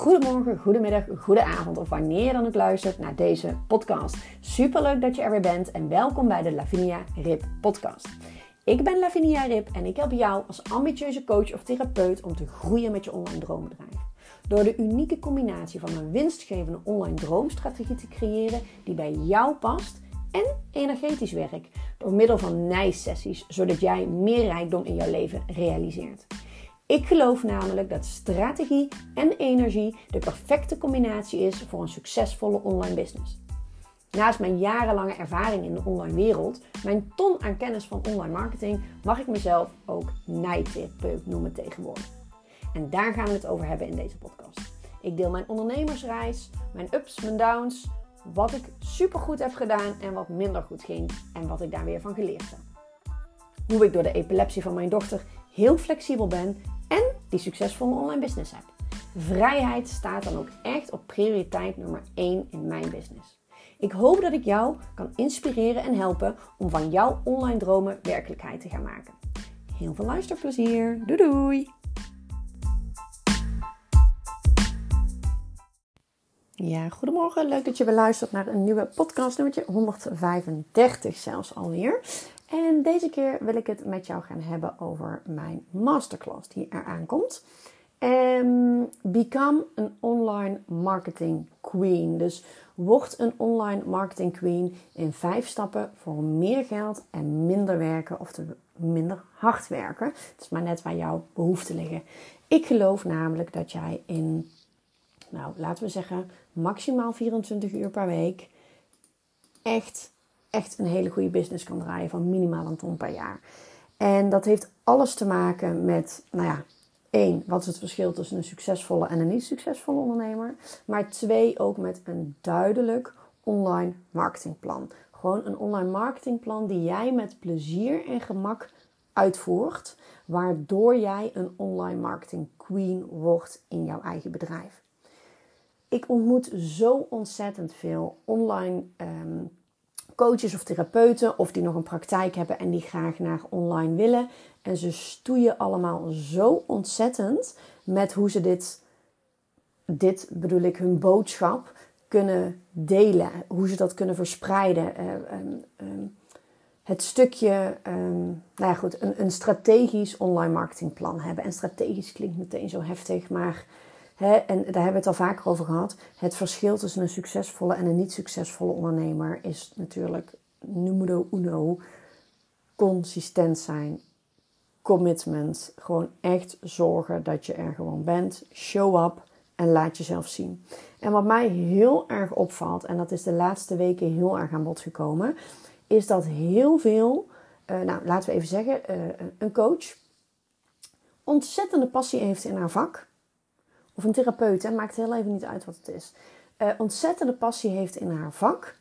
goedemorgen, goedemiddag, goedenavond of wanneer je dan ook luistert naar deze podcast. Superleuk dat je er weer bent en welkom bij de Lavinia Rip podcast. Ik ben Lavinia Rip en ik help jou als ambitieuze coach of therapeut om te groeien met je online droombedrijf. Door de unieke combinatie van een winstgevende online droomstrategie te creëren die bij jou past en energetisch werk door middel van nijsessies, zodat jij meer rijkdom in jouw leven realiseert. Ik geloof namelijk dat strategie en energie de perfecte combinatie is voor een succesvolle online business. Naast mijn jarenlange ervaring in de online wereld, mijn ton aan kennis van online marketing, mag ik mezelf ook nijtherapeut noemen tegenwoordig. En daar gaan we het over hebben in deze podcast. Ik deel mijn ondernemersreis, mijn ups, mijn downs, wat ik supergoed heb gedaan en wat minder goed ging en wat ik daar weer van geleerd heb. Hoe ik door de epilepsie van mijn dochter heel flexibel ben en die succesvolle online business heb. Vrijheid staat dan ook echt op prioriteit nummer 1 in mijn business. Ik hoop dat ik jou kan inspireren en helpen om van jouw online dromen werkelijkheid te gaan maken. Heel veel luisterplezier. Doei doei! Ja, goedemorgen. Leuk dat je weer luistert naar een nieuwe podcast, nummertje 135 zelfs alweer. En deze keer wil ik het met jou gaan hebben over mijn masterclass die eraan komt. Um, become an online marketing queen. Dus word een online marketing queen in vijf stappen voor meer geld en minder werken of te minder hard werken. Het is maar net waar jouw behoeften liggen. Ik geloof namelijk dat jij in, nou laten we zeggen, maximaal 24 uur per week echt echt een hele goede business kan draaien van minimaal een ton per jaar. En dat heeft alles te maken met, nou ja, één, wat is het verschil tussen een succesvolle en een niet succesvolle ondernemer? Maar twee, ook met een duidelijk online marketingplan. Gewoon een online marketingplan die jij met plezier en gemak uitvoert, waardoor jij een online marketing queen wordt in jouw eigen bedrijf. Ik ontmoet zo ontzettend veel online um, coaches of therapeuten of die nog een praktijk hebben en die graag naar online willen. En ze stoeien allemaal zo ontzettend met hoe ze dit, dit bedoel ik, hun boodschap kunnen delen. Hoe ze dat kunnen verspreiden. Uh, het stukje, um, nou ja goed, een, een strategisch online marketingplan hebben. En strategisch klinkt meteen zo heftig, maar en daar hebben we het al vaker over gehad. Het verschil tussen een succesvolle en een niet succesvolle ondernemer is natuurlijk numero uno. Consistent zijn, commitment. Gewoon echt zorgen dat je er gewoon bent. Show up en laat jezelf zien. En wat mij heel erg opvalt, en dat is de laatste weken heel erg aan bod gekomen, is dat heel veel, uh, nou laten we even zeggen, uh, een coach ontzettende passie heeft in haar vak of een therapeut, hè, maakt heel even niet uit wat het is, uh, ontzettende passie heeft in haar vak,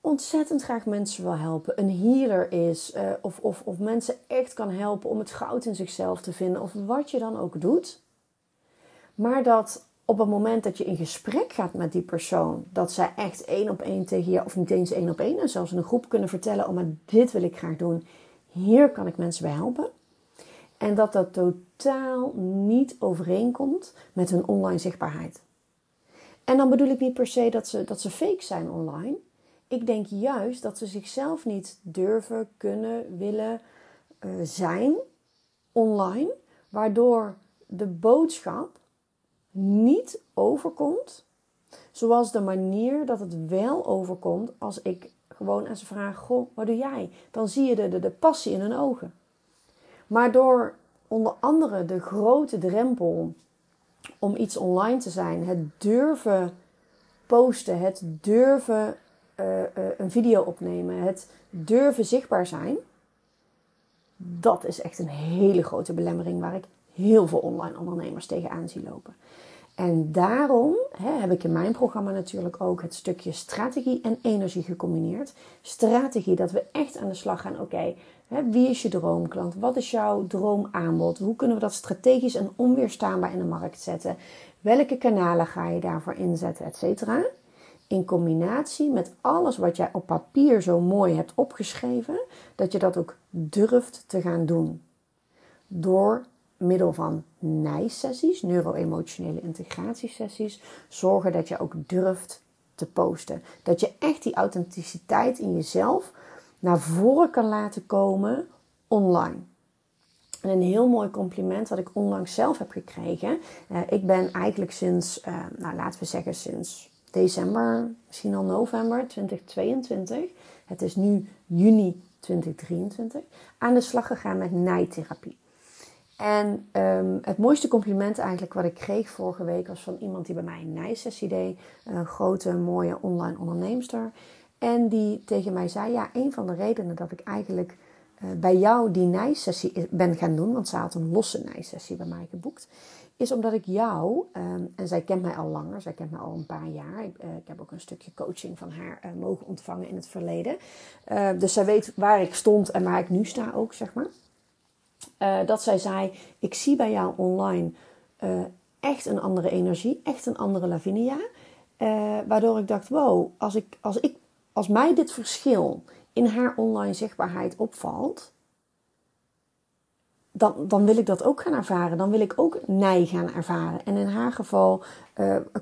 ontzettend graag mensen wil helpen, een healer is, uh, of, of, of mensen echt kan helpen om het goud in zichzelf te vinden, of wat je dan ook doet, maar dat op het moment dat je in gesprek gaat met die persoon, dat zij echt één op één tegen je, of niet eens één op één, en zelfs in een groep kunnen vertellen: Oh, maar dit wil ik graag doen, hier kan ik mensen bij helpen. En dat dat totaal niet overeenkomt met hun online zichtbaarheid. En dan bedoel ik niet per se dat ze, dat ze fake zijn online. Ik denk juist dat ze zichzelf niet durven, kunnen, willen uh, zijn online. Waardoor de boodschap niet overkomt zoals de manier dat het wel overkomt als ik gewoon aan ze vraag: Goh, wat doe jij? Dan zie je de, de, de passie in hun ogen. Maar door onder andere de grote drempel om iets online te zijn, het durven posten, het durven uh, uh, een video opnemen, het durven zichtbaar zijn, dat is echt een hele grote belemmering waar ik heel veel online ondernemers tegenaan zie lopen. En daarom hè, heb ik in mijn programma natuurlijk ook het stukje strategie en energie gecombineerd. Strategie, dat we echt aan de slag gaan. Oké, wie is je droomklant? Wat is jouw droomaanbod? Hoe kunnen we dat strategisch en onweerstaanbaar in de markt zetten? Welke kanalen ga je daarvoor inzetten, et cetera? In combinatie met alles wat jij op papier zo mooi hebt opgeschreven, dat je dat ook durft te gaan doen. Door middel van NICE-sessies, neuro-emotionele integratiesessies, zorgen dat je ook durft te posten. Dat je echt die authenticiteit in jezelf naar voren kan laten komen online. En een heel mooi compliment wat ik onlangs zelf heb gekregen. Uh, ik ben eigenlijk sinds, uh, nou laten we zeggen sinds december, misschien al november 2022. Het is nu juni 2023. Aan de slag gegaan met nijtherapie. En um, het mooiste compliment eigenlijk wat ik kreeg vorige week was van iemand die bij mij een nijsessie deed. Een grote, mooie online onderneemster. En die tegen mij zei, ja, een van de redenen dat ik eigenlijk uh, bij jou die nijsessie ben gaan doen, want ze had een losse nijsessie bij mij geboekt, is omdat ik jou, um, en zij kent mij al langer, zij kent mij al een paar jaar. Ik, ik heb ook een stukje coaching van haar uh, mogen ontvangen in het verleden. dus zij weet waar ik stond en waar ik nu sta ook, zeg maar. Dat zij zei: Ik zie bij jou online echt een andere energie, echt een andere Lavinia. Waardoor ik dacht: Wow, als, ik, als, ik, als mij dit verschil in haar online zichtbaarheid opvalt, dan, dan wil ik dat ook gaan ervaren. Dan wil ik ook nij gaan ervaren. En in haar geval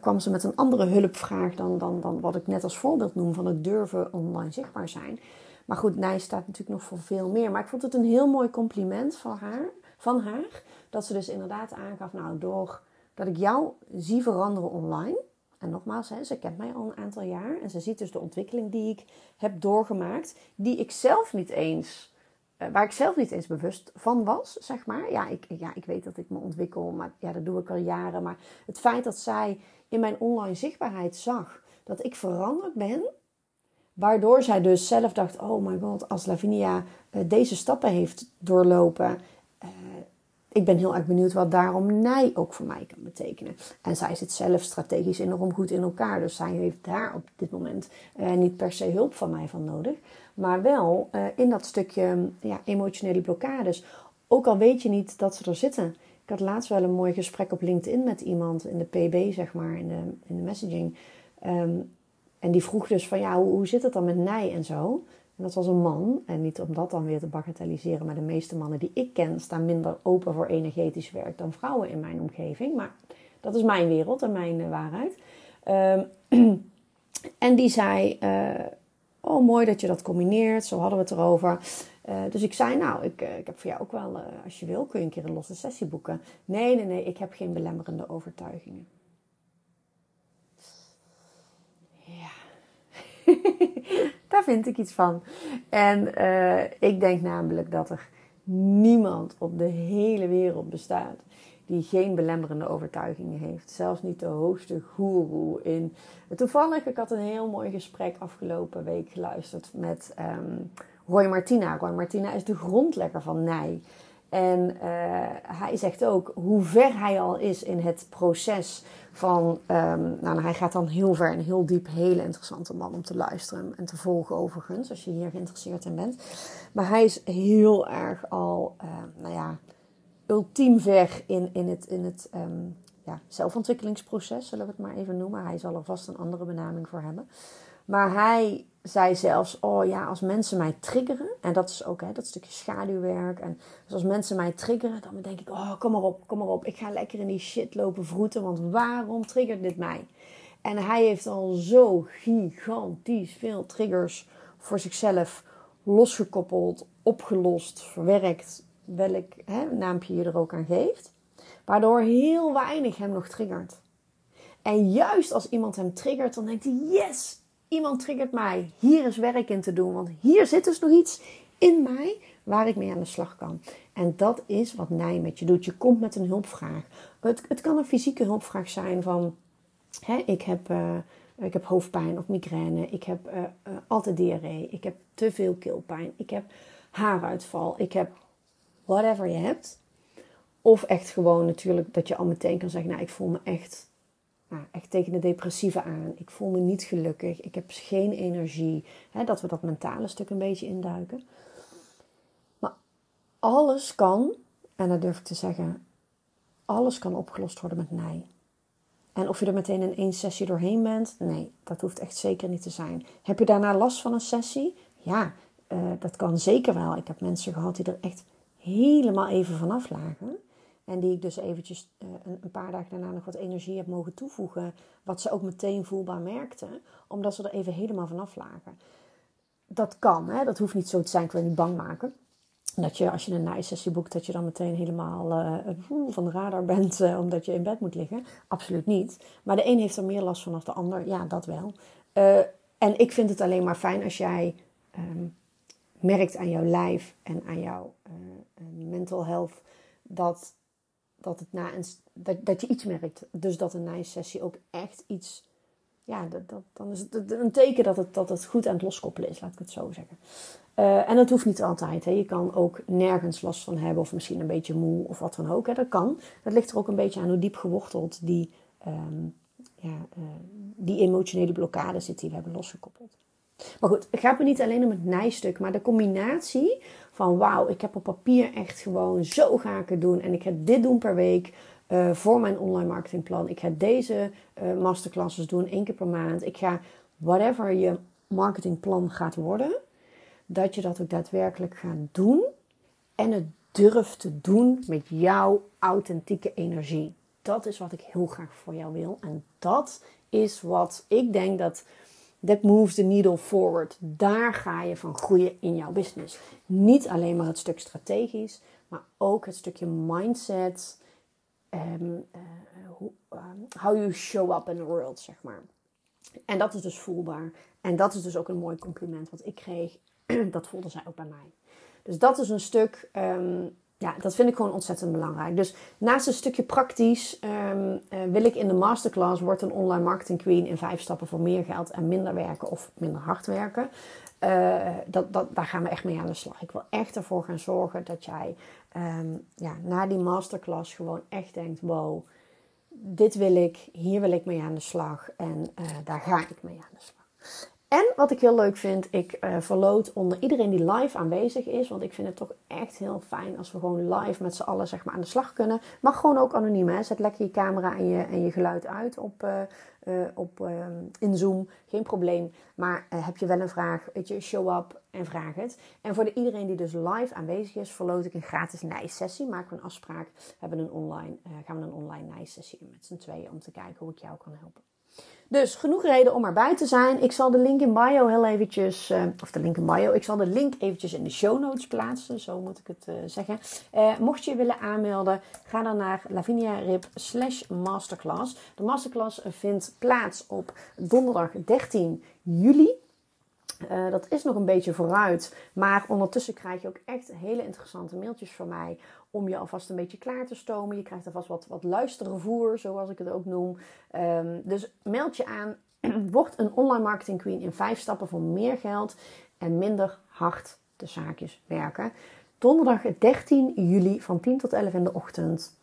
kwam ze met een andere hulpvraag dan, dan, dan wat ik net als voorbeeld noem van het durven online zichtbaar zijn. Maar goed, Nij staat natuurlijk nog voor veel meer. Maar ik vond het een heel mooi compliment van haar, van haar dat ze dus inderdaad aangaf, nou, door dat ik jou zie veranderen online. En nogmaals, ze kent mij al een aantal jaar. En ze ziet dus de ontwikkeling die ik heb doorgemaakt. Die ik zelf niet eens, uh, waar ik zelf niet eens bewust van was, zeg maar. Ja ik, ja, ik weet dat ik me ontwikkel, maar ja, dat doe ik al jaren. Maar het feit dat zij in mijn online zichtbaarheid zag dat ik veranderd ben Waardoor zij dus zelf dacht: oh my god, als Lavinia uh, deze stappen heeft doorlopen. Ik ben heel erg benieuwd wat daarom nij ook voor mij kan betekenen. En zij zit zelf strategisch enorm goed in elkaar. Dus zij heeft daar op dit moment uh, niet per se hulp van mij van nodig. Maar wel in dat stukje ja, emotionele blokkades. Ook al weet je niet dat ze er zitten. Ik had laatst wel een mooi gesprek op LinkedIn met iemand in de PB, zeg maar, in de, in de messaging. Um, en die vroeg dus van ja, hoe, hoe zit het dan met nij en zo? En dat was een man. En niet om dat dan weer te bagatelliseren, maar de meeste mannen die ik ken staan minder open voor energetisch werk dan vrouwen in mijn omgeving. Maar dat is mijn wereld en mijn uh, waarheid. Um, en die zei: uh, Oh, mooi dat je dat combineert. Zo hadden we het erover. Uh, dus ik zei: Nou, ik, ik heb voor jou ook wel, als je wil, kun je een keer een losse sessie boeken. Nee, nee, nee, ik heb geen belemmerende overtuigingen. Daar vind ik iets van. En uh, ik denk namelijk dat er niemand op de hele wereld bestaat die geen belemmerende overtuigingen heeft. Zelfs niet de hoogste goeroe in. Toevallig, ik had een heel mooi gesprek afgelopen week geluisterd met um, Roy Martina. Roy Martina is de grondlegger van Nij. En uh, hij zegt ook hoe ver hij al is in het proces van. Um, nou, hij gaat dan heel ver en heel diep. Hele interessante man om te luisteren en te volgen, overigens, als je hier geïnteresseerd in bent. Maar hij is heel erg al, uh, nou ja, ultiem ver in, in het, in het um, ja, zelfontwikkelingsproces, zullen we het maar even noemen. Hij zal er vast een andere benaming voor hebben. Maar hij zei zelfs, oh ja, als mensen mij triggeren, en dat is ook hè, dat stukje schaduwwerk, en dus als mensen mij triggeren, dan denk ik, oh kom maar op, kom maar op, ik ga lekker in die shit lopen vroeten, want waarom triggert dit mij? En hij heeft al zo gigantisch veel triggers voor zichzelf losgekoppeld, opgelost, verwerkt, welk hè, naampje je er ook aan geeft, waardoor heel weinig hem nog triggert. En juist als iemand hem triggert, dan denkt hij: Yes, iemand triggert mij. Hier is werk in te doen. Want hier zit dus nog iets in mij waar ik mee aan de slag kan. En dat is wat Nij met je doet. Je komt met een hulpvraag. Het, het kan een fysieke hulpvraag zijn van... Hè, ik, heb, uh, ik heb hoofdpijn of migraine. Ik heb uh, uh, altijd diarree. Ik heb te veel keelpijn. Ik heb haaruitval. Ik heb whatever je hebt. Of echt gewoon natuurlijk dat je al meteen kan zeggen... Nou, ik voel me echt nou, echt tegen de depressieve aan. Ik voel me niet gelukkig. Ik heb geen energie. Hè, dat we dat mentale stuk een beetje induiken. Maar alles kan, en dat durf ik te zeggen, alles kan opgelost worden met nee. En of je er meteen in één sessie doorheen bent, nee, dat hoeft echt zeker niet te zijn. Heb je daarna last van een sessie? Ja, uh, dat kan zeker wel. Ik heb mensen gehad die er echt helemaal even vanaf lagen. En die ik dus eventjes uh, een, paar dagen daarna nog wat energie heb mogen toevoegen. Wat ze ook meteen voelbaar merkten. Omdat ze er even helemaal vanaf lagen. Dat kan, hè? dat hoeft niet zo te zijn. Ik wil niet bang maken. Dat je als je een nice sessie boekt, dat je dan meteen helemaal uh, van de radar bent. Omdat je in bed moet liggen. Absoluut niet. Maar de een heeft er meer last van dan de ander. Ja, dat wel. en ik vind het alleen maar fijn als jij... Um, merkt aan jouw lijf en aan jouw mental health dat dat, het na een, dat, dat je iets merkt. Dus dat een nice sessie ook echt iets. Ja, dat, dat, dan is het een teken dat het, dat het goed aan het loskoppelen is, laat ik het zo zeggen. Uh, en dat hoeft niet altijd. Hè. Je kan ook nergens last van hebben, of misschien een beetje moe of wat dan ook. Hè. Dat kan. Dat ligt er ook een beetje aan hoe diep geworteld die, um, ja, uh, die emotionele blokkade zit die we hebben losgekoppeld. Maar goed, het gaat me niet alleen om het nijstuk, maar de combinatie van wauw, ik heb op papier echt gewoon zo ga ik het doen en ik ga dit doen per week uh, voor mijn online marketingplan. Ik ga deze uh, masterclasses doen één keer per maand. Ik ga whatever je marketingplan gaat worden, dat je dat ook daadwerkelijk gaat doen en het durft te doen met jouw authentieke energie. Dat is wat ik heel graag voor jou wil en dat is wat ik denk dat That moves the needle forward. Daar ga je van groeien in jouw business. Niet alleen maar het stuk strategisch, maar ook het stukje mindset. Um, uh, how you show up in the world, zeg maar. En dat is dus voelbaar. En dat is dus ook een mooi compliment wat ik kreeg. dat voelde zij ook bij mij. Dus dat is een stuk um, ja, dat vind ik gewoon ontzettend belangrijk. Dus naast een stukje praktisch um, uh, wil ik in de masterclass Word een online marketing queen in vijf stappen voor meer geld en minder werken of minder hard werken. Uh, dat, dat, daar gaan we echt mee aan de slag. Ik wil echt ervoor gaan zorgen dat jij um, ja, na die masterclass gewoon echt denkt: wow, dit wil ik, hier wil ik mee aan de slag en uh, daar ga ik mee aan de slag. En wat ik heel leuk vind, ik uh, verloot onder iedereen die live aanwezig is. Want ik vind het toch echt heel fijn als we gewoon live met z'n allen zeg maar, aan de slag kunnen. Mag gewoon ook anoniem. Hè? Zet lekker je camera en je, en je geluid uit op, uh, uh, op, ehm, in Zoom. Geen probleem. Maar heb je wel een vraag, weet je, show up en vraag het. En voor de, iedereen die dus live aanwezig is, verloot ik een gratis nice-sessie. Maken we een afspraak. Hebben een online, gaan we een online nice-sessie in met z'n tweeën om te kijken hoe ik jou kan helpen. Dus genoeg reden om erbij te zijn. Ik zal de link in bio heel eventjes, uh, of de link in bio, ik zal de link eventjes in de show notes plaatsen, zo moet ik het uh, zeggen. Uh, mocht je willen aanmelden, ga dan naar laviniarip slash masterclass. De masterclass vindt plaats op donderdag 13 juli. Dat is nog een beetje vooruit. Maar ondertussen krijg je ook echt hele interessante mailtjes van mij. Om je alvast een beetje klaar te stomen. Je krijgt alvast wat, wat luistervoer, zoals ik het ook noem. Um, dus meld je aan. Word een online marketing queen in vijf stappen voor meer geld en minder hard de zaakjes werken. Donderdag 13 juli van 10 tot 11 in de ochtend.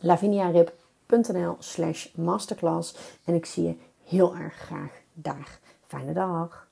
laviniarip.nl slash masterclass. En ik zie je heel erg graag daar. Fijne dag.